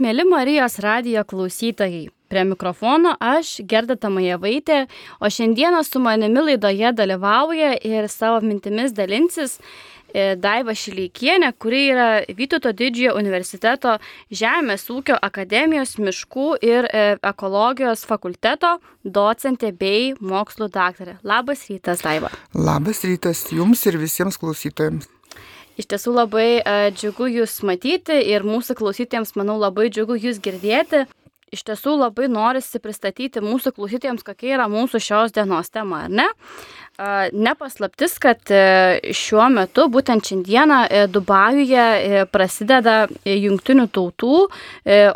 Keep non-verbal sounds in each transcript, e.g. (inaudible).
Mėly Marijos radijo klausytojai, prie mikrofono aš, Gerda Tamajevaitė, o šiandieną su manimi laidoje dalyvauja ir savo mintimis dalinsis e, Daiva Šileikienė, kuri yra Vytauto didžiojo universiteto Žemės ūkio akademijos miškų ir e, ekologijos fakulteto docentė bei mokslų daktarė. Labas rytas, Daiva. Labas rytas jums ir visiems klausytojams. Iš tiesų labai uh, džiugu Jūs matyti ir mūsų klausytėjams, manau, labai džiugu Jūs girdėti. Iš tiesų labai norisi pristatyti mūsų klausytėjams, kokia yra mūsų šios dienos tema, ar ne? Uh, Nepaslaptis, kad uh, šiuo metu, būtent šiandieną Dubajuje prasideda jungtinių tautų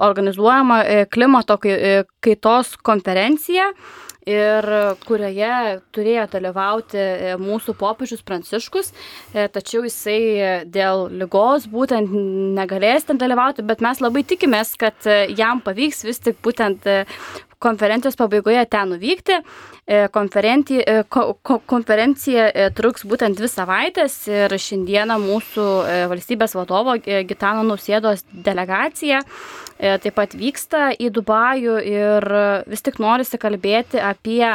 organizuojama klimato kaitos konferencija ir kurioje turėjo dalyvauti e, mūsų popiežius Pranciškus, e, tačiau jisai e, dėl lygos būtent negalės ten dalyvauti, bet mes labai tikimės, kad jam pavyks vis tik būtent konferencijos pabaigoje ten nuvykti. Konferencija, konferencija truks būtent dvi savaitės ir šiandieną mūsų valstybės vadovo Gitano Nausėdos delegacija E, taip pat vyksta į Dubajų ir vis tik norisi kalbėti apie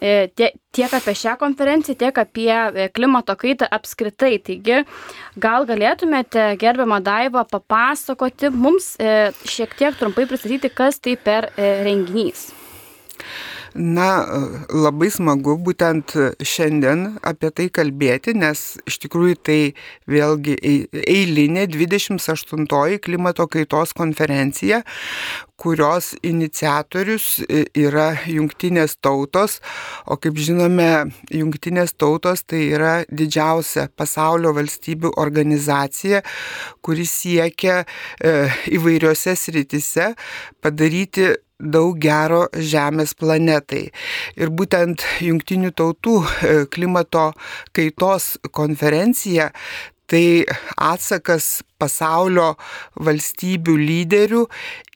e, tiek apie šią konferenciją, tiek apie e, klimato kaitą apskritai. Taigi, gal galėtumėte, gerbiamą Daivą, papasakoti mums šiek tiek trumpai pristatyti, kas tai per renginys. Na, labai smagu būtent šiandien apie tai kalbėti, nes iš tikrųjų tai vėlgi eilinė 28-oji klimato kaitos konferencija, kurios iniciatorius yra jungtinės tautos, o kaip žinome, jungtinės tautos tai yra didžiausia pasaulio valstybių organizacija, kuri siekia e, įvairiose sritise padaryti daug gero Žemės planetai. Ir būtent Junktinių tautų e, klimato kaitos konferencija tai atsakas pasaulio valstybių lyderių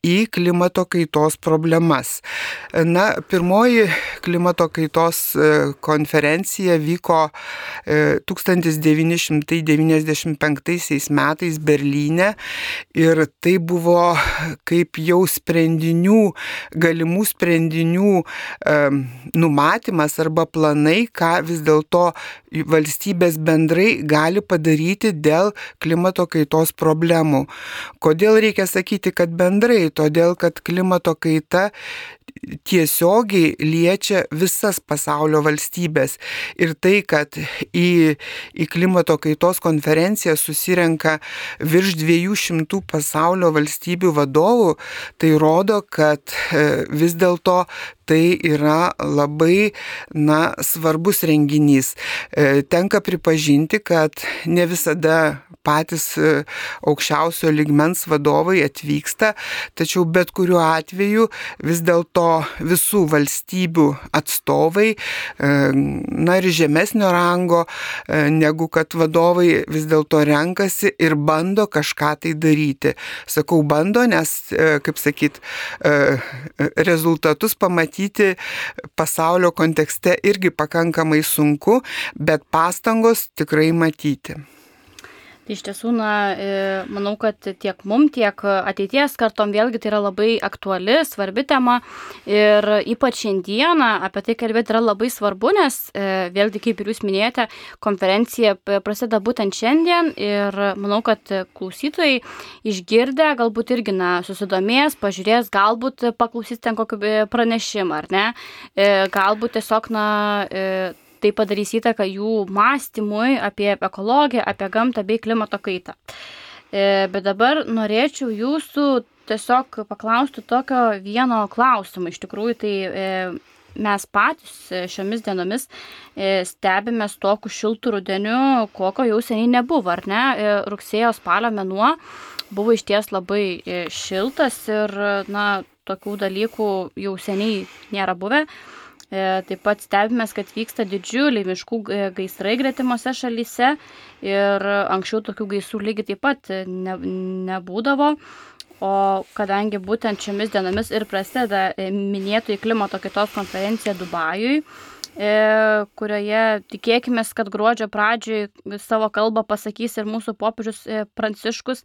į klimato kaitos problemas. Na, pirmoji klimato kaitos e, konferencija vyko 1995 e, metais Berlyne ir tai buvo kaip jau sprendinių, galimų sprendinių numatymas arba planai, ką vis dėlto valstybės bendrai gali padaryti dėl klimato kaitos problemų. Kodėl reikia sakyti, kad bendrai? Todėl, kad klimato kaita tiesiogiai liečia visas pasaulio valstybės. Ir tai, kad į, į klimato kaitos konferenciją susirenka virš 200 pasaulio valstybių vadovų, tai rodo, kad e, vis dėlto tai yra labai na, svarbus renginys. E, tenka pripažinti, kad ne visada patys e, aukščiausio ligmens vadovai atvyksta, tačiau bet kuriuo atveju vis dėlto visų valstybių atstovai, e, na ir žemesnio rango, negu kad vadovai vis dėlto renkasi ir bando kažką tai daryti. Sakau bando, nes, kaip sakyt, rezultatus pamatyti matyti pasaulio kontekste irgi pakankamai sunku, bet pastangos tikrai matyti. Tai iš tiesų, na, e, manau, kad tiek mum, tiek ateities kartom vėlgi tai yra labai aktuali, svarbi tema. Ir ypač šiandieną apie tai kalbėti yra labai svarbu, nes e, vėlgi, kaip ir jūs minėjote, konferencija prasideda būtent šiandien. Ir manau, kad klausytojai išgirdę galbūt irgi, na, susidomės, pažiūrės, galbūt paklausys ten kokį pranešimą, ar ne, e, galbūt tiesiog, na, tai padarys įtaką jų mąstymui apie ekologiją, apie gamtą bei klimato kaitą. E, bet dabar norėčiau jūsų tiesiog paklausti tokio vieno klausimo. Iš tikrųjų, tai e, mes patys šiomis dienomis e, stebimės tokiu šiltų rudeniu, kokio jau seniai nebuvo, ar ne? Rugsėjo spalio mėnuo buvo iš ties labai šiltas ir, na, tokių dalykų jau seniai nėra buvę. E, taip pat stebimės, kad vyksta didžiuliai miškų e, gaisrai gretimose šalyse ir anksčiau tokių gaisrų lygiai taip pat ne, nebūdavo. O kadangi būtent šiomis dienomis ir prasideda e, minėtojų klimato kitos konferencija Dubajui, kurioje tikėkime, kad gruodžio pradžioj savo kalbą pasakys ir mūsų popiežius Pranciškus,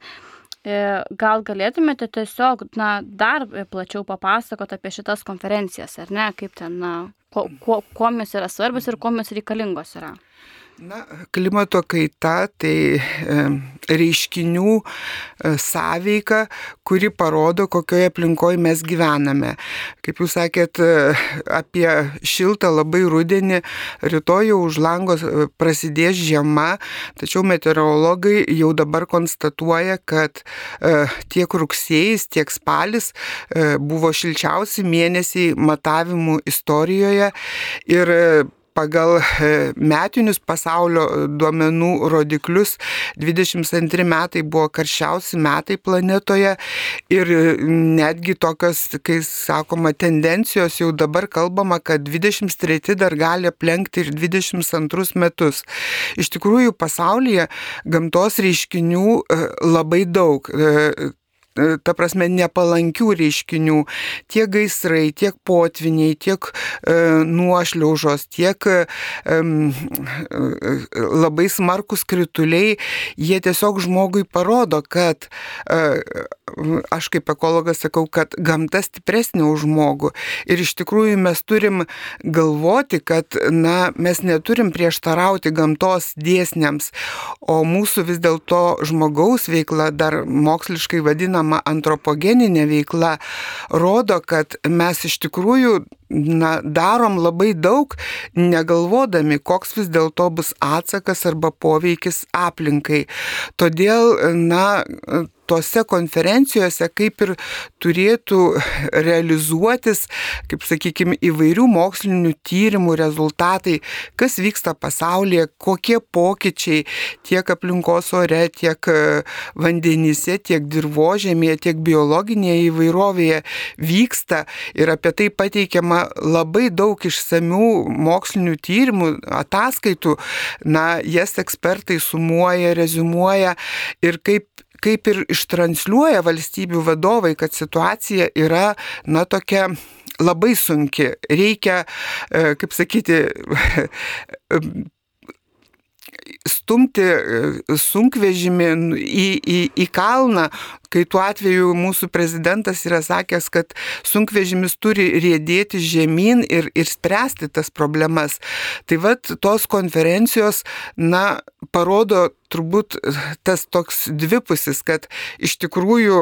gal galėtumėte tiesiog na, dar plačiau papasakoti apie šitas konferencijas, ar ne, kaip ten, na, kuo, kuo, kuo jos yra svarbios ir kuo jos reikalingos yra? Na, klimato kaita tai reiškinių e, sąveika, kuri parodo, kokioje aplinkoje mes gyvename. Kaip jūs sakėt, e, apie šiltą labai rudenį, rytoj jau už langos e, prasidės žiema, tačiau meteorologai jau dabar konstatuoja, kad tiek rugsėjais, tiek spalis buvo šilčiausi mėnesiai matavimų istorijoje ir pagal e, metinius pasaulio duomenų rodiklius 22 metai buvo karščiausi metai planetoje ir netgi tokios, kai sakoma, tendencijos jau dabar kalbama, kad 23 dar gali aplenkti ir 22 metus. Iš tikrųjų, pasaulyje gamtos reiškinių e, labai daug e, E, ta prasme, nepalankių reiškinių, tiek gaisrai, tiek potviniai, tiek e, nuošliaužos, tiek e, labai smarkus krituliai, jie tiesiog žmogui parodo, kad e, aš kaip ekologas sakau, kad gamta stipresnė už žmogų. Ir iš tikrųjų mes turim galvoti, kad na, mes neturim prieštarauti gamtos dėsniams, o mūsų vis dėlto žmogaus veikla, dar moksliškai vadinama, vadinama antropogeninė veikla, rodo, kad mes iš tikrųjų na, darom labai daug, negalvodami, koks vis dėlto bus atsakas arba poveikis aplinkai. Todėl, na, tose konferencijose kaip ir turėtų realizuotis, kaip sakykime, įvairių mokslinių tyrimų rezultatai, kas vyksta pasaulyje, kokie pokyčiai tiek aplinkos ore, tiek e, vandenyse, tiek dirbožėmėje, tiek biologinėje įvairovėje vyksta ir apie tai pateikiama labai daug išsamių mokslinių tyrimų, ataskaitų, na, jas ekspertai sumuoja, rezumuoja ir kaip kaip ir ištransliuoja valstybių vadovai, kad situacija yra, na, tokia labai sunki. Reikia, e, kaip sakyti, (laughs) stumti e, sunkvežimį į, į, į kalną, kai tuo atveju mūsų prezidentas yra sakęs, kad sunkvežimis turi rėdėti žemyn ir, ir spręsti tas problemas. Tai vad tos konferencijos, na, parodo turbūt tas toks dvipusis, kad iš tikrųjų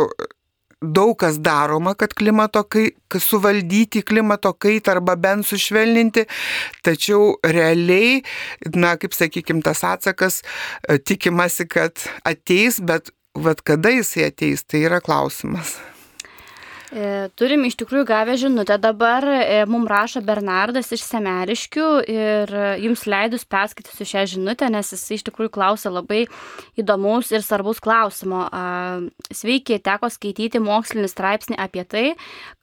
daug kas daroma, kad klimato kai, suvaldyti klimato kaitą arba bent sušvelninti, tačiau realiai, na, kaip sakykime, tas atsakas e, tikimasi, kad ateis, bet vad kada jisai ateis, tai yra klausimas. E, turim iš tikrųjų gavę žinutę dabar, e, mums rašo Bernardas iš Semeriškių ir jums leidus perskaitysiu šią žinutę, nes jis iš tikrųjų klausė labai įdomaus ir svarbus klausimo. Sveiki, teko skaityti mokslinį straipsnį apie tai,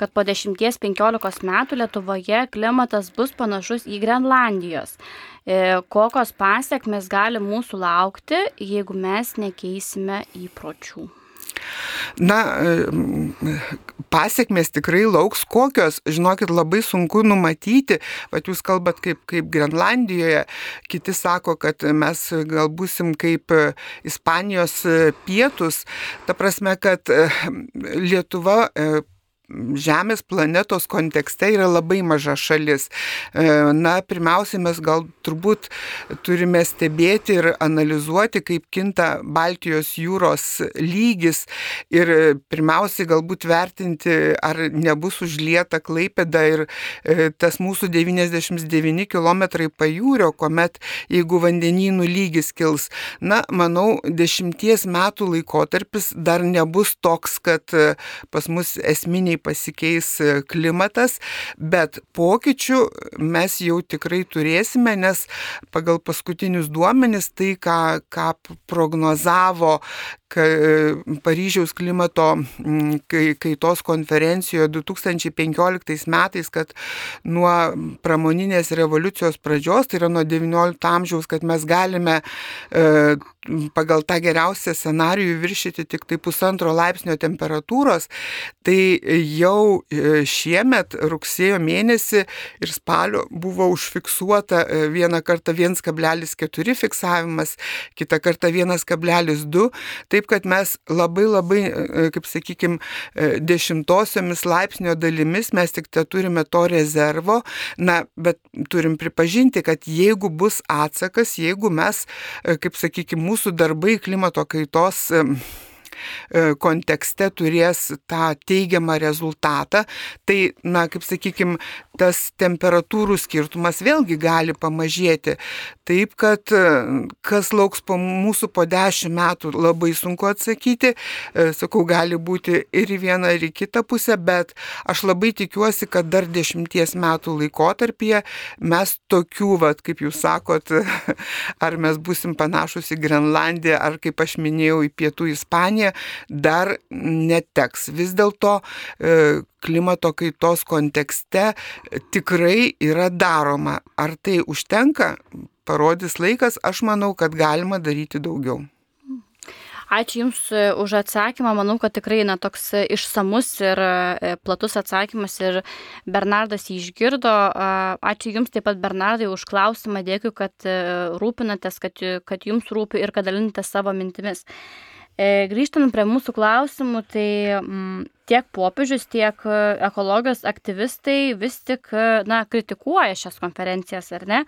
kad po 10-15 metų Lietuvoje klimatas bus panašus į Grenlandijos. E, kokios pasiekmes gali mūsų laukti, jeigu mes nekeisime įpročių. Na, pasiekmes tikrai lauks kokios, žinokit, labai sunku numatyti, bet jūs kalbat kaip, kaip Grenlandijoje, kiti sako, kad mes gal busim kaip Ispanijos pietus, ta prasme, kad Lietuva Žemės planetos kontekste yra labai maža šalis. E, na, pirmiausia, mes gal turbūt turime stebėti ir analizuoti, kaip kinta Baltijos jūros lygis ir pirmiausiai galbūt vertinti, ar nebus užlieta klaipėda ir e, tas mūsų 99 km pajūrio, kuomet jeigu vandenynų lygis kils. Na, manau, dešimties metų laikotarpis dar nebus toks, kad e, pas mus esminiai pasikeis e, klimatas, bet pokyčių mes jau tikrai turėsime, nes pagal paskutinius duomenis tai, ką, ką prognozavo Paryžiaus klimato kaitos konferencijoje 2015 metais, kad nuo pramoninės revoliucijos pradžios, tai yra nuo XIX amžiaus, kad mes galime e, pagal tą geriausią scenarijų viršyti tik tai pusantro laipsnio temperatūros, tai jau e, šiemet rugsėjo mėnesį ir spalio buvo užfiksuota e, vieną kartą 1,4 fiksavimas, kitą kartą 1,2. Tai taip kad mes labai labai, e, kaip sakykime, dešimtosiomis laipsnio dalimis mes tik te turime to rezervo, na, bet turim pripažinti, kad jeigu bus atsakas, jeigu mes, e, kaip sakykime, mūsų darbai klimato kaitos E, kontekste turės tą teigiamą rezultatą, tai, na, kaip sakykime, tas temperatūrų skirtumas vėlgi gali pamažėti. Taip, kad e, kas lauks po mūsų po dešimt metų, labai sunku atsakyti. E, sakau, gali būti ir į vieną, ir į kitą pusę, bet aš labai tikiuosi, kad dar dešimties metų laikotarpyje mes tokių, vat, kaip jūs sakot, (laughs) ar mes busim panašus į Grenlandiją, ar kaip aš minėjau, į Pietų Ispaniją, dar neteks. Vis dėlto e, klimato kaitos kontekste tikrai yra daroma. Ar tai užtenka, parodys laikas, aš manau, kad galima daryti daugiau. Ačiū Jums e, už atsakymą. Manau, kad tikrai na, toks išsamus ir e, platus atsakymas ir Bernardas jį išgirdo. Ačiū Jums taip pat, Bernardai, už klausimą. Dėkui, kad rūpinatės, kad, kad Jums rūpi ir kad dalinatės savo mintimis. E, grįžtant prie mūsų klausimų, tai mm, tiek popiežius, tiek e, ekologijos aktyvistai vis tik e, na, kritikuoja šias konferencijas, ar ne?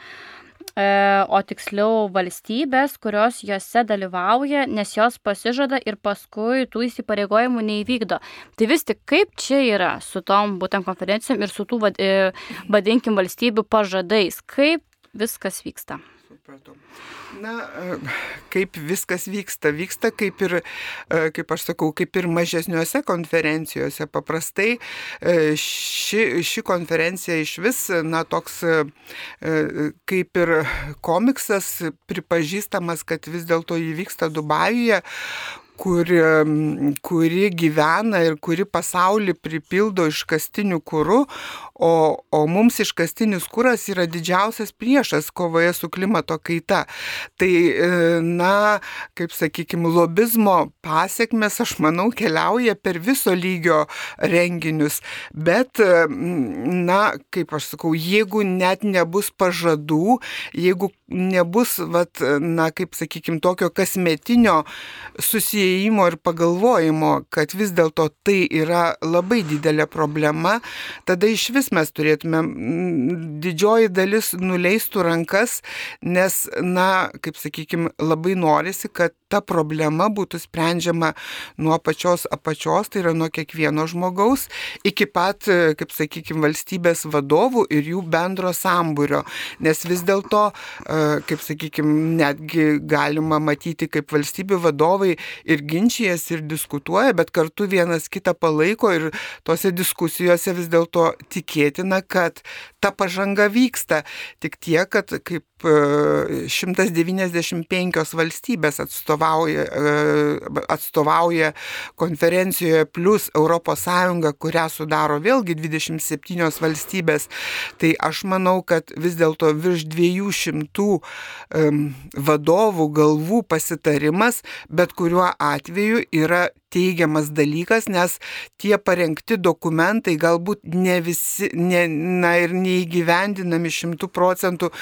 O tiksliau valstybės, kurios juose dalyvauja, nes jos pasižada ir paskui tų įsipareigojimų neįvykdo. Tai vis tik kaip čia yra su tom būtent konferencijom ir su tų, vadinkim, valstybių pažadais, kaip viskas vyksta? Supratau. Na, e, kaip viskas vyksta? Vyksta kaip ir, e, kaip aš sakau, kaip ir mažesniuose konferencijose. Paprastai e, ši, ši konferencija iš vis, na, toks kaip ir komiksas pripažįstamas, kad vis dėlto įvyksta Dubajuje, kuri, kuri gyvena ir kuri pasaulį pripildo iškastiniu kūru, o, o mums iškastinis kūras yra didžiausias priešas kovoje su klimato kaita. Tai, e, na, kaip sakykime, lobizmo pasiekmes, aš manau, keliauja per viso lygio renginius, bet, na, kaip aš sakau, jeigu net nebus pažadų, jeigu nebus, vat, na, kaip sakykime, tokio kasmetinio susijimo ir pagalvojimo, kad vis dėlto tai yra labai didelė problema, tada iš vis mes turėtume, didžioji dalis nuleistų rankas, nes, na, kaip sakykime, labai norisi, kad ta problema būtų sprendžiama nuo pačios apačios, tai yra nuo kiekvieno žmogaus, iki pat, kaip sakykime, valstybės vadovų ir jų bendro sambūrio. Nes vis dėlto, kaip sakykime, netgi galima matyti, kaip valstybių vadovai ir ginčijas, ir diskutuoja, bet kartu vienas kitą palaiko ir tose diskusijose vis dėlto tikėtina, kad ta pažanga vyksta. Tik tiek, kad kaip 195 valstybės atstovauja, atstovauja konferencijoje plus ES, kurią sudaro vėlgi 27 valstybės. Tai aš manau, kad vis dėlto virš 200 vadovų galvų pasitarimas bet kuriuo atveju yra teigiamas dalykas, nes tie parengti dokumentai galbūt ne visi, ne, na ir neįgyvendinami šimtų procentų,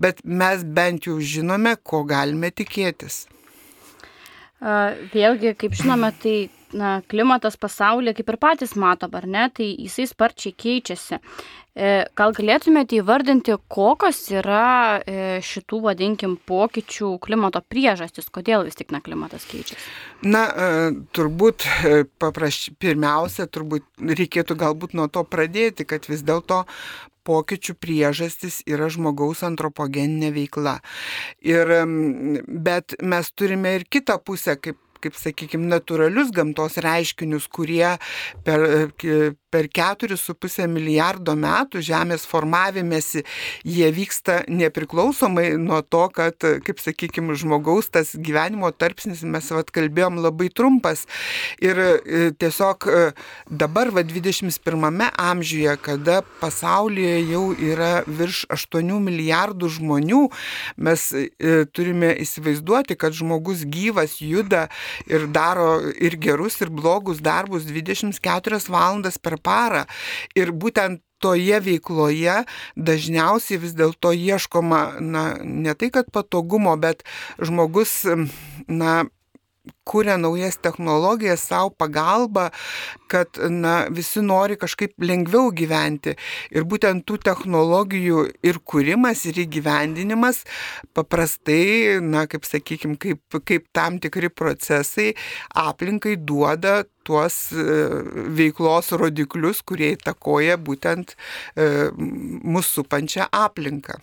bet mes bent jau žinome, ko galime tikėtis. Vėlgi, kaip žinome, tai na, klimatas pasaulyje, kaip ir patys matom, ar ne, tai jisai sparčiai keičiasi. E, gal galėtumėte įvardinti, kokios yra e, šitų, vadinkim, pokyčių klimato priežastis, kodėl vis tik na klimatas keičiasi? Na, e, turbūt papraš, pirmiausia, turbūt reikėtų galbūt nuo to pradėti, kad vis dėlto pokyčių priežastis yra žmogaus antropogeninė veikla. Ir, bet mes turime ir kitą pusę, kaip kaip sakykime, natūralius gamtos reiškinius, kurie per, per 4,5 milijardo metų Žemės formavimėsi jie vyksta nepriklausomai nuo to, kad, kaip sakykime, žmogaus tas gyvenimo tarpsnis, mes vad kalbėjom, labai trumpas. Ir e, tiesiog e, dabar, va 21 amžiuje, kada pasaulyje jau yra virš 8 milijardų žmonių, mes e, turime įsivaizduoti, kad žmogus gyvas juda ir daro ir gerus, ir blogus darbus 24 valandas per parą. Ir būtent toje veikloje dažniausiai vis dėlto ieškoma, na, ne tai, kad patogumo, bet žmogus, na, kuria naujas technologijas savo pagalbą, kad na, visi nori kažkaip lengviau gyventi. Ir būtent tų technologijų ir kūrimas, ir įgyvendinimas paprastai, na, kaip sakykime, kaip, kaip tam tikri procesai aplinkai duoda tuos e, veiklos rodiklius, kurie įtakoja būtent e, mūsų supančią aplinką.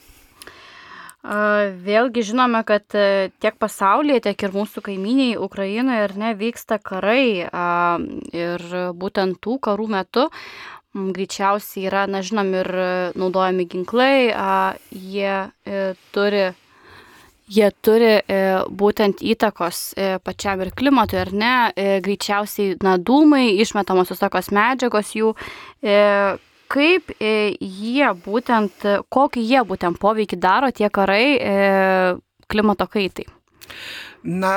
Vėlgi žinome, kad e, tiek pasaulyje, tiek ir mūsų kaiminiai Ukrainoje ir ne vyksta karai. Ir būtent tų karų metu greičiausiai yra, na žinom, ir naudojami ginklai, jie e, turi jie turi e, būtent įtakos pačiam ir klimatui, ar ne, greičiausiai, na, dūmai, išmetamosios tokios medžiagos jų, kaip e, jie būtent, kokį jie būtent poveikį daro tie karai e, klimato kaitai? Na,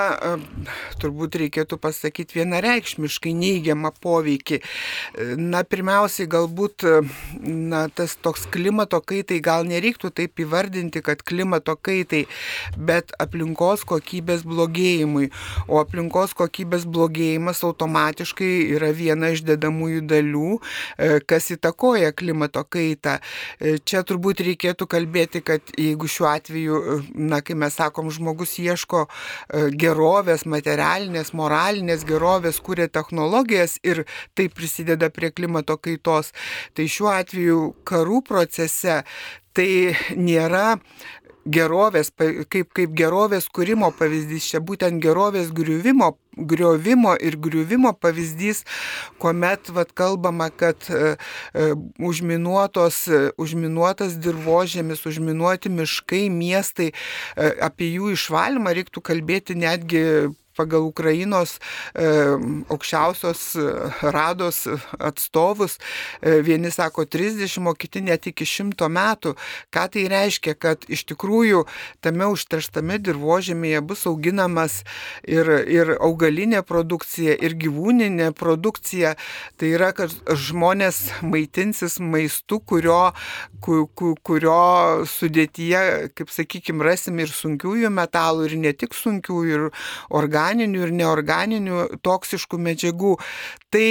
turbūt reikėtų pasakyti vienareikšmiškai neigiamą poveikį. Na, pirmiausiai, galbūt, na, tas toks klimato kaitai gal nereiktų taip įvardinti, kad klimato kaitai, bet aplinkos kokybės blogėjimui. O aplinkos kokybės blogėjimas automatiškai yra viena iš dedamųjų dalių, e, kas įtakoja klimato kaitą. E, čia turbūt reikėtų kalbėti, kad jeigu šiuo atveju, na, kai mes sakom, žmogus ieško E, gerovės, materialinės, moralinės gerovės kūrė technologijas ir tai prisideda prie klimato kaitos. Tai šiuo atveju karų procese tai nėra gerovės, kaip, kaip gerovės kūrimo pavyzdys, čia būtent gerovės griuvimo, griovimo ir griuvimo pavyzdys, kuomet vat, kalbama, kad e, e, užminuotos, e, užminuotas dirbožėmis, užminuoti miškai, miestai, e, apie jų išvalymą reiktų kalbėti netgi pagal Ukrainos e, aukščiausios e, rados atstovus, e, vieni sako 30, o kiti net iki 100 metų. Ką tai reiškia, kad iš tikrųjų tame užterštame dirbožėmėje bus auginamas ir, ir augalinė produkcija, ir gyvūninė produkcija. Tai yra, kad žmonės maitinsis maistu, kurio, kurio sudėtyje, kaip sakykime, rasim ir sunkiųjų metalų, ir ne tik sunkiųjų, ir organinių organinių ir neorganinių toksiškų medžiagų. Tai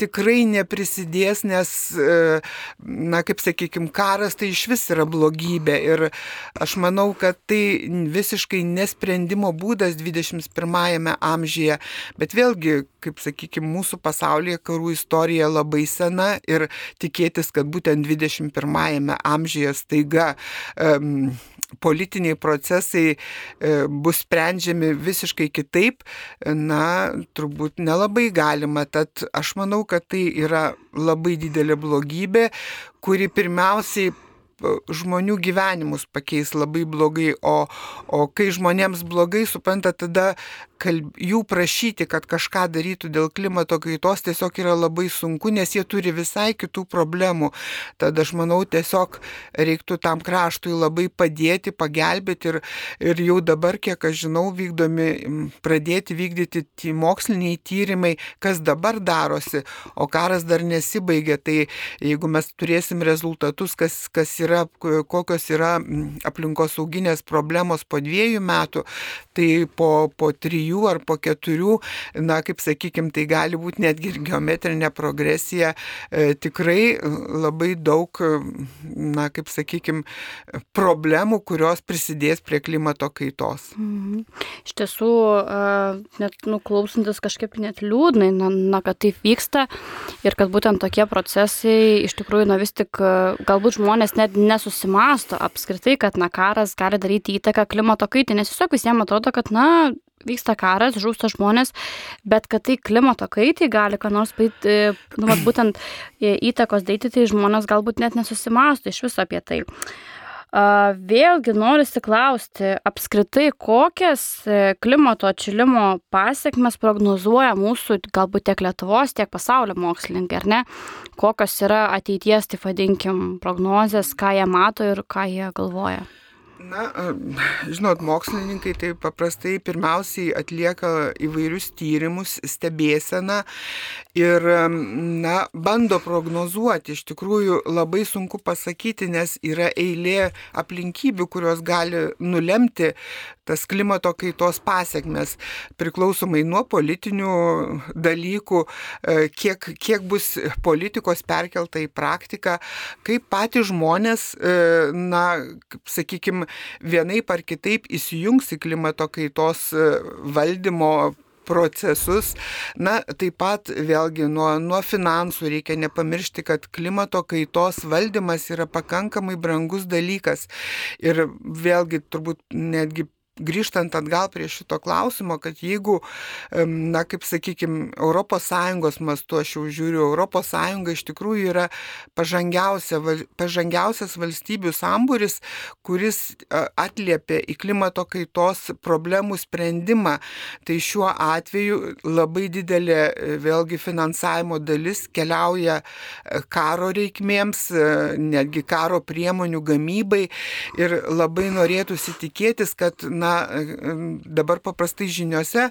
tikrai neprisidės, nes, e, na, kaip sakykime, karas tai iš vis yra blogybė. Ir aš manau, kad tai visiškai nesprendimo būdas 21-ame amžiuje. Bet vėlgi, kaip sakykime, mūsų pasaulyje karų istorija labai sena ir tikėtis, kad būtent 21-ame amžiuje staiga um, politiniai procesai e, bus sprendžiami visiškai kitaip, na, turbūt nelabai galima. Tad aš manau, kad tai yra labai didelė blogybė, kuri pirmiausiai žmonių gyvenimus pakeis labai blogai, o, o kai žmonėms blogai, supranta, tada kalb, jų prašyti, kad kažką darytų dėl klimato kaitos tiesiog yra labai sunku, nes jie turi visai kitų problemų. Tad aš manau, tiesiog reiktų tam kraštui labai padėti, pagelbėti ir, ir jau dabar, kiek aš žinau, vykdomi, pradėti vykdyti moksliniai tyrimai, kas dabar darosi, o karas dar nesibaigė. Tai jeigu mes turėsim rezultatus, kas, kas yra, kokios yra aplinkosauginės problemos po dviejų metų, tai po, po trijų ar po keturių, na, kaip sakykime, tai gali būti netgi ir geometrinė progresija, e, tikrai labai daug, na, kaip sakykime, problemų, kurios prisidės prie klimato kaitos. Mhm. Iš tiesų, e, net nuklausantis kažkaip net liūdnai, na, na, kad taip vyksta ir kad būtent tokie procesai iš tikrųjų, na vis tik galbūt žmonės net nesusimasto apskritai, kad na karas gali daryti įtaką klimato kaitai, nes tiesiog visiems atrodo, kad na vyksta karas, žūsta žmonės, bet kad tai klimato kaitai gali ką nors e, nu, būtent e, įtakos daryti, tai žmonės galbūt net nesusimastų iš viso apie tai. Vėlgi norisi klausti, apskritai, kokias e, klimato atšilimo pasiekmes prognozuoja mūsų, galbūt tiek Lietuvos, tiek pasaulio mokslininkai, ar ne? Kokios yra ateities, tai vadinkim, prognozės, ką jie mato ir ką jie galvoja. Na, žinot, mokslininkai tai paprastai pirmiausiai atlieka įvairius tyrimus, stebėseną ir, na, bando prognozuoti. Iš tikrųjų labai sunku pasakyti, nes yra eilė aplinkybių, kurios gali nulemti tas klimato kaitos pasiekmes priklausomai nuo politinių dalykų, e, kiek, kiek bus politikos perkelta į praktiką, kaip patys žmonės, e, na, sakykime, vienaip ar kitaip įsijungs į klimato kaitos e, valdymo procesus. Na, taip pat vėlgi nuo, nuo finansų reikia nepamiršti, kad klimato kaitos valdymas yra pakankamai brangus dalykas. Ir vėlgi turbūt netgi grįžtant atgal prie šito klausimo, kad jeigu, na, kaip sakykime, ES mastu, aš jau žiūriu, ES iš tikrųjų yra pažangiausia, pažangiausias valstybių sambūris, kuris atliepia į klimato kaitos problemų sprendimą. Tai šiuo atveju labai didelė e, vėlgi finansavimo dalis keliauja e, karo reikmėms, e, netgi karo priemonių gamybai ir labai norėtųsi tikėtis, kad, na, na, dabar paprastai žiniuose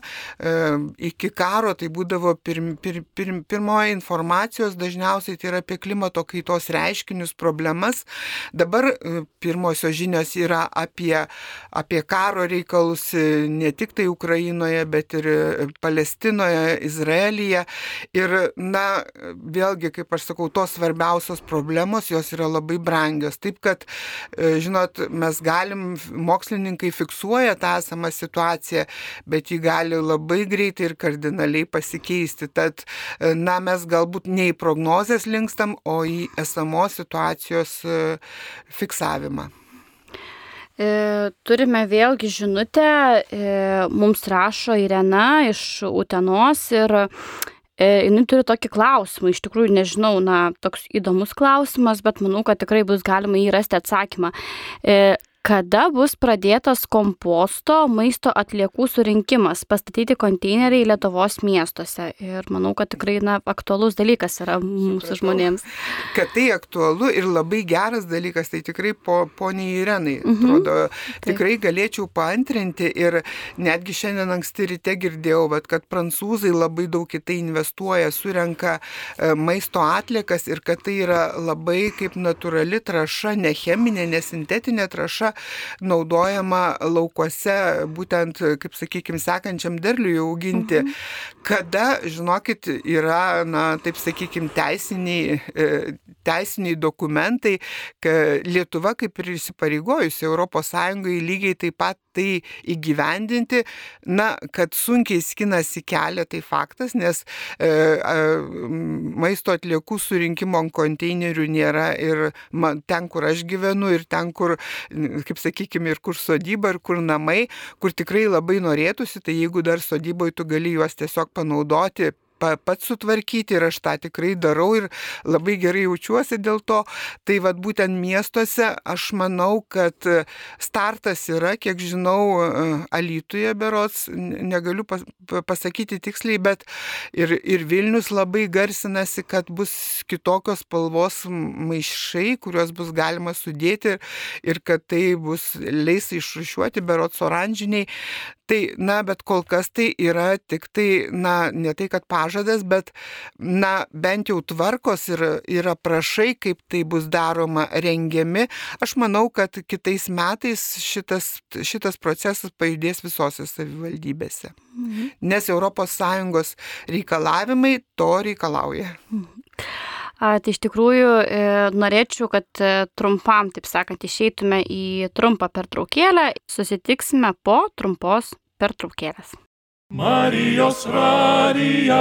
iki karo tai būdavo pir, pir, pir, pirmoji informacijos dažniausiai tai yra apie klimato kaitos reiškinius, problemas. Dabar pirmosios žinios yra apie, apie karo reikalus ne tik tai Ukrainoje, bet ir Palestinoje, Izraelyje. Ir, na, vėlgi, kaip aš sakau, tos svarbiausios problemos, jos yra labai brangios. Taip kad, žinot, mes galim, mokslininkai fiksuoja, fiksuoja tą esamą situaciją, bet ji gali labai greitai ir kardinaliai pasikeisti. Tad, e, na, mes galbūt ne į prognozes linkstam, o į esamos situacijos e, fiksavimą. E, turime vėlgi žinutę, mums rašo Irena iš Utenos ir jinai turi tokį klausimą, iš tikrųjų nežinau, na, toks įdomus klausimas, bet manau, kad tikrai bus galima įrasti atsakymą. Kada bus pradėtas komposto maisto atliekų surinkimas, pastatyti konteineriai Lietuvos miestuose. Ir manau, kad tikrai na, aktualus dalykas yra mūsų Supratau. žmonėms. Kad tai aktualu ir labai geras dalykas, tai tikrai po, poniai Irenai. Mhm. Atrodo, Taip. tikrai galėčiau paantrinti ir netgi šiandien anksti ryte girdėjau, bet kad prancūzai labai daug į tai investuoja, surenka e, maisto atliekas ir kad tai yra labai kaip natūrali traša, ne cheminė, nesintetinė traša, naudojama laukuose, būtent, kaip sakykime, sekančiam derliui auginti. Mhm. Kada, žinokit, yra, na, taip sakykime, teisiniai, e, teisiniai dokumentai, kad Lietuva kaip ir įsipareigojusi ES lygiai taip pat tai įgyvendinti, na, kad sunkiai skinasi kelią, tai faktas, nes e, e, maisto atliekų surinkimo konteinerių nėra ir man, ten, kur aš gyvenu, ir ten, kur kaip sakykime, ir kur sodyba, ir kur namai, kur tikrai labai norėtųsi, tai jeigu dar sodyboje tu gali juos tiesiog panaudoti pats sutvarkyti ir aš tą tikrai darau ir labai gerai jaučiuosi dėl to. Tai vad būtent miestuose aš manau, kad startas yra, kiek žinau, Alytuje berots, negaliu pasakyti tiksliai, bet ir, ir Vilnius labai garsinasi, kad bus kitokios spalvos maišai, kuriuos bus galima sudėti ir kad tai bus leis išrušiuoti berots oranžiniai. Tai, na, bet kol kas tai yra tik tai, na, ne tai, kad pažadas, bet, na, bent jau tvarkos ir, ir aprašai, kaip tai bus daroma, rengiami. Aš manau, kad kitais metais šitas, šitas procesas pajudės visose savivaldybėse. Mhm. Nes ES reikalavimai to reikalauja. Mhm. A, tai iš tikrųjų e, norėčiau, kad e, trumpam, taip sakant, išeitume į trumpą pertraukėlę. Susitiksime po trumpos pertraukėlės. Marijos radijas.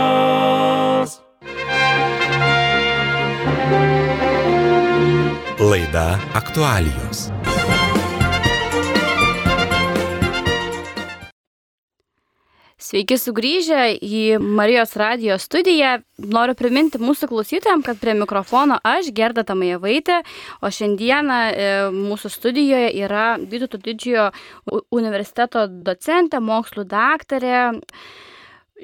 Laida aktualijos. Sveiki sugrįžę į Marijos radio studiją. Noriu priminti mūsų klausytojams, kad prie mikrofono aš, Gerda Tamajevaitė, o šiandieną e, mūsų studijoje yra Vytauto didžiojo universiteto docentė, mokslų daktarė.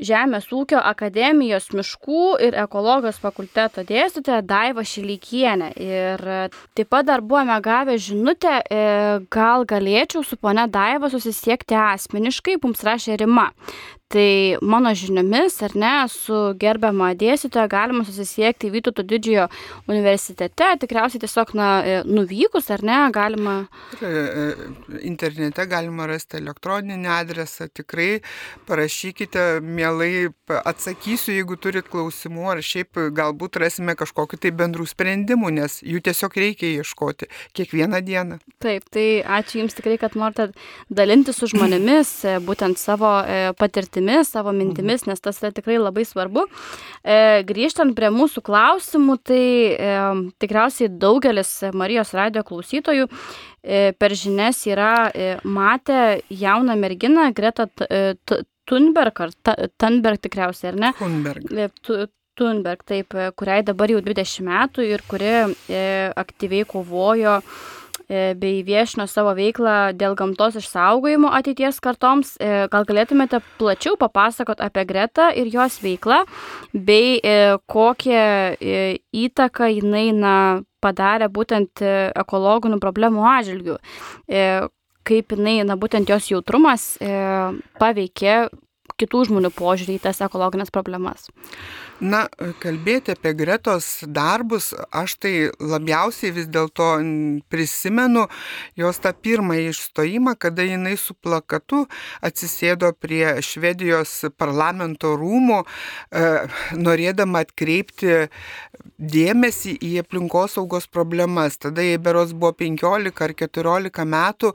Žemės ūkio akademijos miškų ir ekologijos fakulteto dėstytoja Daiva Šilykienė. Ir taip pat dar buvome gavę žinutę, e, gal galėčiau su pone Daiva susisiekti asmeniškai, mums rašė Rima. Tai mano žiniomis, ar ne, su gerbiama dėstytoja galima susisiekti Vytauto didžiojo universitete, tikriausiai tiesiog, na, e, nuvykus, ar ne, galima. Internete galima rasti elektroninį adresą, tikrai parašykite, mielai atsakysiu, jeigu turit klausimų, ar šiaip galbūt rasime kažkokiu tai bendrų sprendimų, nes jų tiesiog reikia ieškoti kiekvieną dieną. Taip, tai ačiū Jums tikrai, kad norite dalinti su žmonėmis būtent savo patirtimi patirtimis, savo mintimis, nes tas yra tikrai labai svarbu. E, grįžtant prie mūsų klausimų, tai e, tikriausiai daugelis Marijos radio klausytojų e, per žinias yra e, matę jauną merginą Greta e, Thunberg, ar Thunberg tikriausiai, ar ne? Thunberg. E, Thunberg, taip, e, kuriai dabar jau 20 metų ir kuri e, aktyviai kovojo E, bei viešino savo veiklą dėl gamtos išsaugojimo ateities kartoms. E, gal galėtumėte plačiau papasakot apie Gretą ir jos veiklą, bei e, kokią įtaką jinai na, padarė būtent ekologinių problemų atžvilgių kaip jinai, na būtent jos jautrumas e, paveikė kitų žmonių požiūrį į tas ekologinės problemas. Na, kalbėti apie Gretos darbus, aš tai labiausiai vis dėlto prisimenu jos tą pirmąjį išstojimą, kada jinai su plakatu atsisėdo prie Švedijos parlamento rūmų, e, norėdama atkreipti dėmesį į aplinkosaugos problemas. Tada jai beros buvo 15 ar 14 metų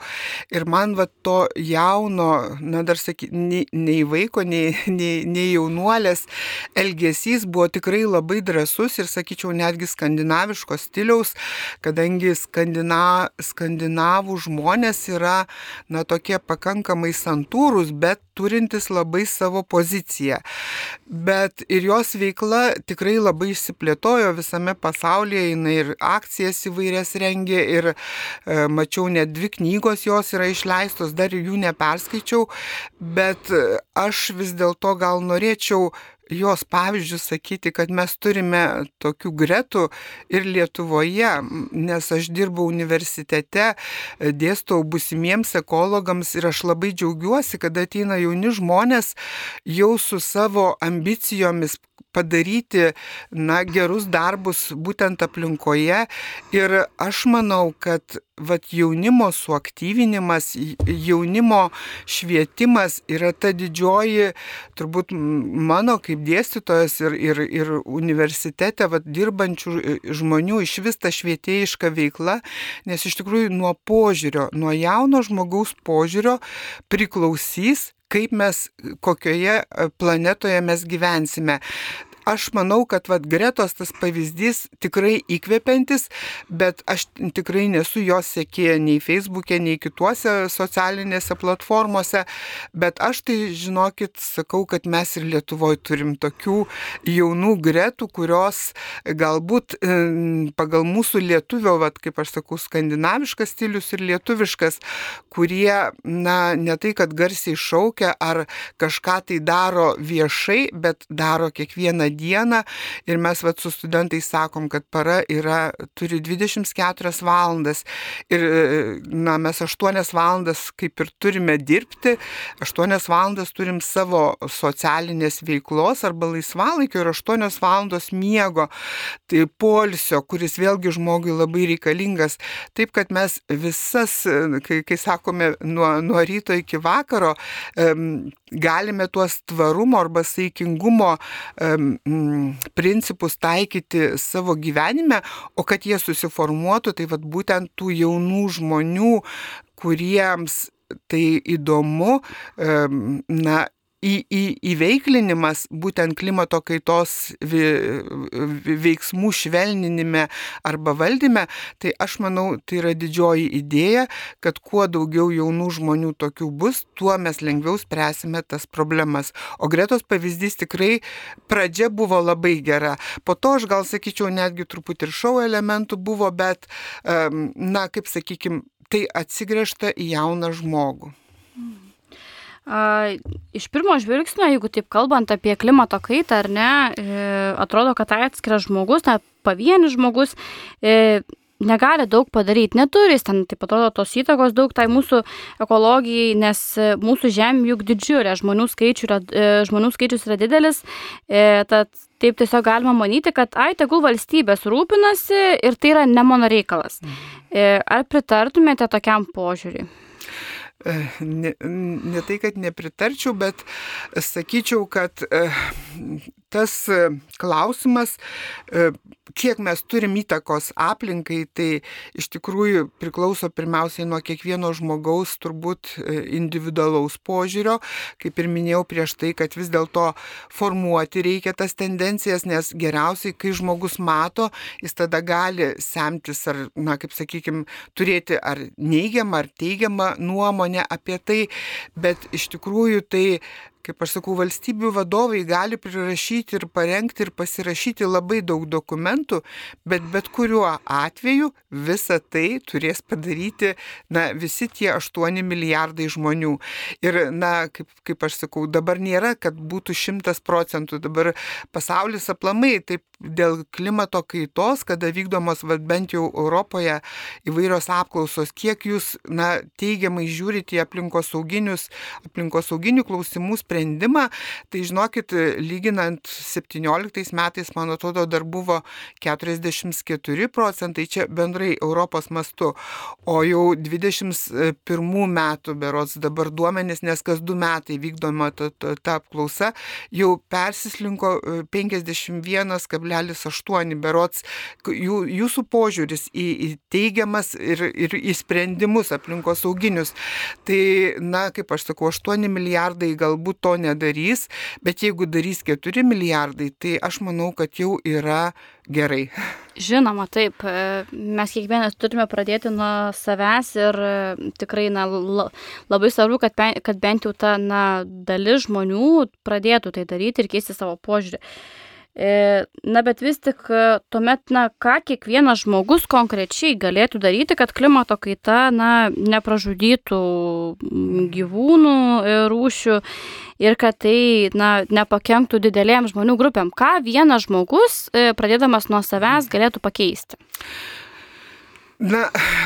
ir man va to jauno, na dar sakyti, nei, nei vaiko, nei, nei, nei jaunuolės elgesys kūrinys buvo tikrai labai drasus ir, sakyčiau, netgi skandinaviško stiliaus, kadangi skandina, skandinavų žmonės yra, na, tokie pakankamai santūrus, bet turintis labai savo poziciją. Bet ir jos veikla tikrai labai išsiplėtojo visame pasaulyje, jinai ir akcijas įvairias rengė ir e, mačiau net dvi knygos jos yra išleistos, dar jų neperskaičiau, bet aš vis dėlto gal norėčiau jos pavyzdžių sakyti, kad mes turime tokių gretų ir Lietuvoje, nes aš dirbau universitete, dėstau busimiems ekologams ir aš labai džiaugiuosi, kad ateina jauni žmonės jau su savo ambicijomis padaryti na, gerus darbus būtent aplinkoje. Ir aš manau, kad vat, jaunimo suaktyvinimas, jaunimo švietimas yra ta didžioji, turbūt mano kaip dėstytojas ir, ir, ir universitete vat, dirbančių žmonių iš vis ta švietėjiška veikla, nes iš tikrųjų nuo požiūrio, nuo jauno žmogaus požiūrio priklausys kaip mes, kokioje planetoje mes gyvensime aš manau, kad vat, Gretos tas pavyzdys tikrai įkvepiantis, bet aš tikrai nesu jos sekėja nei Facebook'e, nei kituose socialinėse platformose, bet aš tai žinokit, sakau, kad mes ir Lietuvoje turim tokių jaunų Gretų, kurios galbūt pagal mūsų lietuvio, vat, kaip aš sakau, skandinaviškas stilius ir lietuviškas, kurie, na, ne tai, kad garsiai šaukia ar kažką tai daro viešai, bet daro kiekvieną dieną ir mes vat, su studentais sakom, kad para yra, turi 24 valandas ir na, mes 8 valandas kaip ir turime dirbti, 8 valandas turim savo socialinės veiklos arba laisvalaikio ir 8 valandos miego, tai polsio, kuris vėlgi žmogui labai reikalingas. Taip, kad mes visas, kai, kai sakome, nuo, nuo ryto iki vakaro, galime tuos tvarumo arba saikingumo principus taikyti savo gyvenime, o kad jie susiformuotų, tai vad būtent tų jaunų žmonių, kuriems tai įdomu, na, į, į, įveiklinimas būtent klimato kaitos veiksmų švelninime arba valdyme, tai aš manau, tai yra didžioji idėja, kad kuo daugiau jaunų žmonių tokių bus, tuo mes lengviau spręsime tas problemas. O Gretos pavyzdys tikrai pradžia buvo labai gera. Po to aš gal sakyčiau, netgi truputį ir šau elementų buvo, bet, na, kaip sakykime, tai atsigręžta į jauną žmogų. Iš pirmo žvilgsnio, jeigu taip kalbant apie klimato kaitą, ar ne, e, atrodo, kad tai atskiras žmogus, na, pavienis žmogus, e, negali daug padaryti, neturi ten, taip atrodo, tos įtakos daug tai mūsų ekologijai, nes mūsų žemė juk didžiulė, žmonių, skaičių yra, žmonių skaičius yra didelis, tad taip tiesiog galima manyti, kad ai, tegul valstybės rūpinasi ir tai yra ne mano reikalas. Mhm. Ar pritartumėte tokiam požiūriui? Ne, ne tai, kad nepritarčiau, bet sakyčiau, kad e, tas e, klausimas, e, kiek mes turim įtakos aplinkai, tai iš tikrųjų priklauso pirmiausiai nuo kiekvieno žmogaus turbūt individualaus požiūrio, kaip ir minėjau prieš tai, kad vis dėlto formuoti reikia tas tendencijas, nes geriausiai, kai žmogus mato, jis tada gali semtis ar, na, kaip sakykime, turėti ar neigiamą, ar teigiamą nuomonę apie tai, bet iš tikrųjų tai kaip aš sakau, valstybių vadovai gali prirašyti ir parengti ir pasirašyti labai daug dokumentų, bet bet kuriuo atveju visą tai turės padaryti na, visi tie 8 milijardai žmonių. Ir, na, kaip, kaip aš sakau, dabar nėra, kad būtų 100 procentų, dabar pasaulis aplamai taip dėl klimato kaitos, kada vykdomos, va, bent jau Europoje, įvairios apklausos, kiek jūs na, teigiamai žiūrite į aplinkosauginius, aplinkosauginių klausimų sprendimą sprendimą, tai žinokit, lyginant 17 metais, man atrodo, dar buvo 44 procentai čia bendrai Europos mastu, o jau 21 metų berots dabar duomenys, nes kas du metai vykdoma ta, ta, ta apklausa, jau persislinko 51,8 e, berots jų, jūsų požiūris į, į teigiamas ir, ir į sprendimus aplinkosauginius. Tai, na, kaip aš sakau, 8 milijardai galbūt to nedarys, bet jeigu darys 4 milijardai, tai aš manau, kad jau yra gerai. Žinoma, taip. Mes kiekvienas turime pradėti nuo savęs ir tikrai na, labai svarbu, kad, kad bent jau ta na, dalis žmonių pradėtų tai daryti ir keisti savo požiūrį. E, na, bet vis tik e, tuomet, na, ką kiekvienas žmogus konkrečiai galėtų daryti, kad klimato kaita, na, nepražudytų gyvūnų e, rūšių ir kad tai, na, nepakenktų didelėm žmonių grupėm. Ką vienas žmogus, pradėdamas nuo savęs, galėtų pakeisti? Na,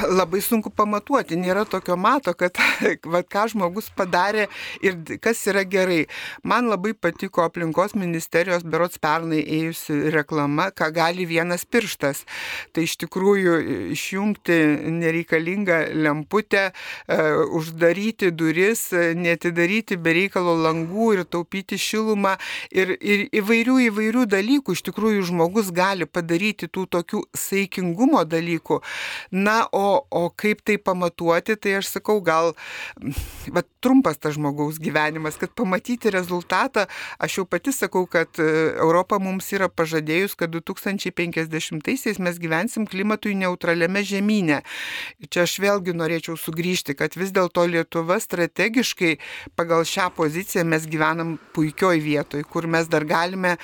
labai sunku pamatuoti, nėra tokio mato, kad (laughs) va, ką žmogus padarė ir kas yra gerai. Man labai patiko aplinkos ministerijos berots pernai ėjusi reklama, ką gali vienas pirštas. Tai iš tikrųjų išjungti nereikalingą lemputę, e, uždaryti duris, netidaryti bereikalo langų ir taupyti šilumą ir, ir įvairių įvairių dalykų. Iš tikrųjų žmogus gali padaryti tų tokių saikingumo dalykų Na, o, o kaip tai pamatuoti, tai aš sakau, gal va, trumpas tas žmogaus gyvenimas, kad pamatyti rezultatą, aš jau pati sakau, kad e, Europa mums yra pažadėjus, kad 2050-aisiais mes gyvensim klimatui neutraliame žemynė. Čia aš vėlgi norėčiau sugrįžti, kad vis dėlto Lietuva strategiškai pagal šią poziciją mes gyvenam puikioj vietoj, kur mes dar galime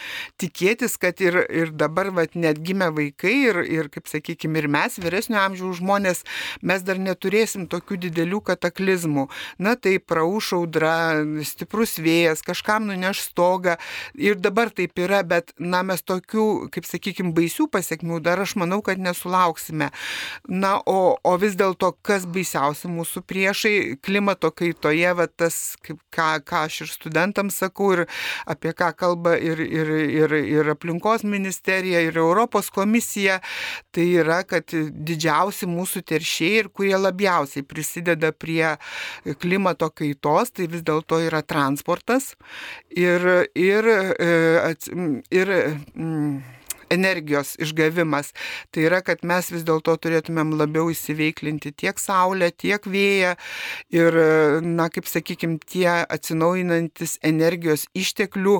tikėtis, kad ir, ir dabar vat, net gimę vaikai ir, ir kaip sakykime, ir mes vyresnio amžiaus žmonės, mes dar neturėsim tokių didelių kataklizmų. Na tai praūš audra, stiprus vėjas, kažkam nuneš stogą ir dabar taip yra, bet na mes tokių, kaip sakykime, baisių pasiekmių dar aš manau, kad nesulauksime. Na, o, o vis dėlto, kas baisiausia mūsų priešai klimato kaitoje, va, tas, kaip, ką, ką aš ir studentams sakau, ir apie ką kalba ir, ir, ir, ir aplinkos ministerija, ir Europos komisija, tai yra, kad didžiausia didžiausi mūsų teršėjai ir kurie labiausiai prisideda prie klimato kaitos, tai vis dėlto yra transportas. Ir, ir, e, ir, ir mm, energijos išgavimas. Tai yra, kad mes vis dėlto turėtumėm labiau įsiveiklinti tiek saulę, tiek vėją ir, na, kaip sakykime, tie atsinaujinantis energijos išteklių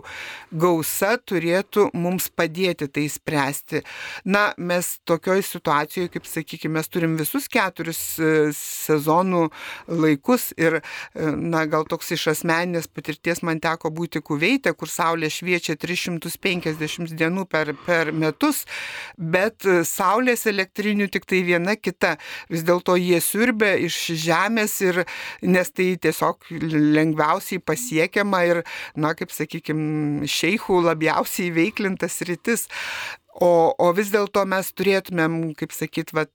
gausa turėtų mums padėti tai spręsti. Na, mes tokioj situacijoje, kaip sakykime, mes turim visus keturis e, sezonų laikus ir, e, na, gal toks iš asmeninės patirties man teko būti kuveitė, kur saulė šviečia 350 dienų per, per metus, bet saulės elektrinių tik tai viena kita. Vis dėlto jie siurbia iš žemės ir nes tai tiesiog lengviausiai pasiekiama ir, na, kaip sakykime, šeichų labiausiai veiklintas rytis. O, o vis dėlto mes turėtumėm, kaip sakyt, vat,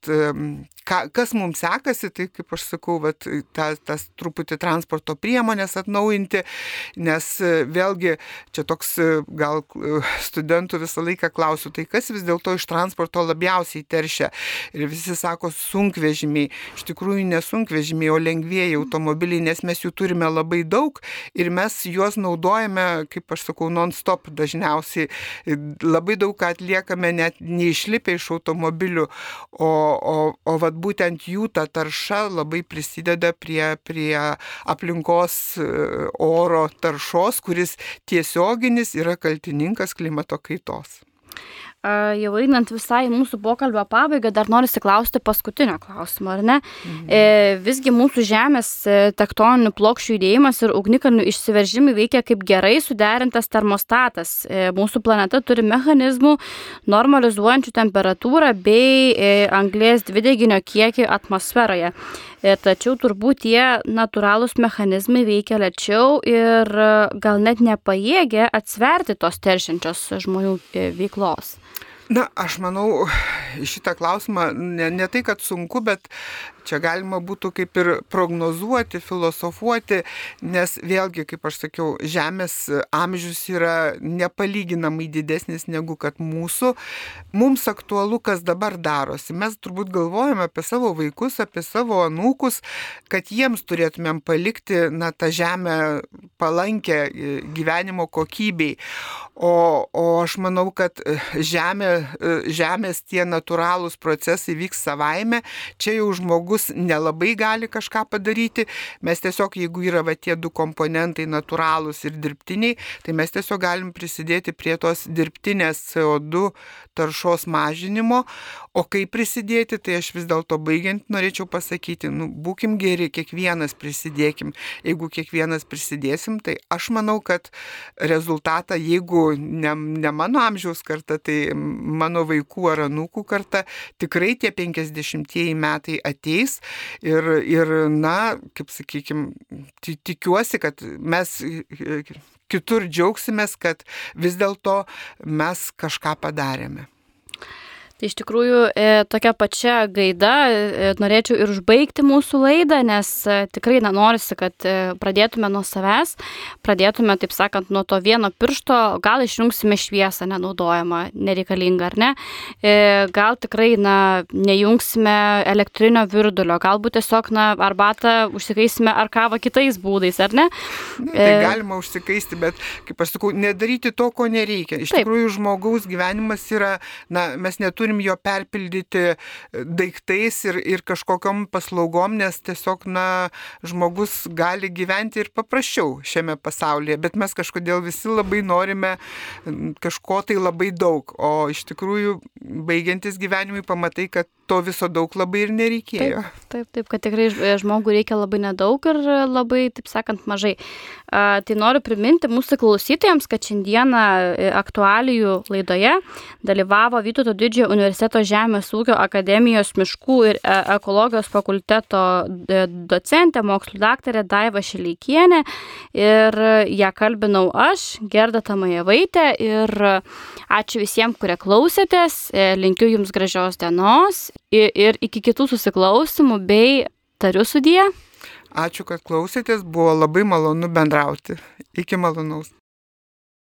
ka, kas mums sekasi, tai kaip aš sakau, vat, ta, tas truputį transporto priemonės atnaujinti, nes vėlgi čia toks gal studentų visą laiką klausiu, tai kas vis dėlto iš transporto labiausiai teršia. Ir visi sako sunkvežimiai. Iš tikrųjų nesunkvežimiai, o lengvėjai automobiliai, nes mes jų turime labai daug ir mes juos naudojame, kaip aš sakau, non-stop dažniausiai. Labai daug atlieka atliekame net neišlipę iš automobilių, o, o, o vat būtent jų ta tarša labai prisideda prie, prie aplinkos e, oro taršos, kuris tiesioginis yra kaltininkas klimato kaitos jau einant visai mūsų pokalbio pabaigą, dar noriu klausti paskutinio klausimo, ar ne? Mhm. E, visgi mūsų Žemės e, tektoninių plokščių judėjimas ir ugnikalnių išsiveržimai veikia kaip gerai suderintas termostatas. E, mūsų planeta turi mechanizmų normalizuojančių temperatūrą bei anglės dvideginio kiekį atmosferoje. E, tačiau turbūt tie natūralūs mechanizmai veikia lėčiau ir e, gal net nepajėgia atsverti tos teršiančios žmonių e, veiklos. Na, aš manau, šitą klausimą ne, ne tai, kad sunku, bet Čia galima būtų kaip ir prognozuoti, filosofuoti, nes vėlgi, kaip aš sakiau, Žemės amžius yra nepalyginamai didesnis negu kad mūsų. Mums aktualu, kas dabar darosi. Mes turbūt galvojame apie savo vaikus, apie savo anūkus, kad jiems turėtumėm palikti na, tą Žemę palankę gyvenimo kokybei. O, o aš manau, kad žemė, Žemės tie natūralūs procesai vyks savaime. Čia jau žmogus žmogus nelabai gali kažką padaryti. Mes tiesiog, jeigu yra va, tie du komponentai natūralūs ir dirbtiniai, tai mes tiesiog galim prisidėti prie tos dirbtinės CO2 taršos mažinimo. O kaip prisidėti, tai aš vis dėlto baigiant norėčiau pasakyti, nu, būkim geri, kiekvienas prisidėkim. Jeigu kiekvienas prisidėsim, tai aš manau, kad rezultatą, jeigu ne, ne mano amžiaus karta, tai mano vaikų ar anūkų karta, tikrai tie 50 metai ateis ateis ir, ir na, kaip sakykime, tikiuosi, kad mes kitur džiaugsimės, kad vis dėlto mes kažką padarėme. Tai iš tikrųjų e, tokia pačia gaida e, norėčiau ir užbaigti mūsų laidą, nes e, tikrai nenorisi, kad pradėtume nuo savęs, pradėtume, taip sakant, nuo to vieno piršto, gal išjungsime šviesą nenaudojamą, nereikalingą ar ne, gal tikrai na, nejungsime elektrinio virdulio, galbūt tiesiog na, arbatą užsikaisime ar kavą kitais būdais, ar ne? Na, tai e, galima užsikaisti, bet, kaip aš sakau, nedaryti to, ko nereikia. Iš taip. tikrųjų, žmogaus gyvenimas yra, na, mes neturime neturim jo perpildyti e, daiktais ir, ir kažkokiam paslaugom, nes tiesiog, na, žmogus gali gyventi ir paprasčiau šiame pasaulyje, bet mes kažkodėl visi labai norime kažko tai labai daug, o iš tikrųjų, baigiantis gyvenimui, pamatai, kad to viso daug labai ir nereikėjo. Taip, taip, taip kad tikrai žmogui reikia labai nedaug ir labai, taip sakant, mažai. A, tai noriu priminti mūsų klausytojams, kad šiandieną e, aktualijų laidoje dalyvavo Vytauto didžiojo universiteto Žemės ūkio akademijos miškų ir e, ekologijos fakulteto e, docentė, mokslo daktarė Daiva Šileikienė ir ją kalbinau aš, Gerda Tamajevaitė ir ačiū visiems, kurie klausėtės, linkiu jums gražios dienos ir iki kitų susiklausimų bei tariu sudie. Ačiū, kad klausėtės, buvo labai malonu bendrauti. Iki malonaus.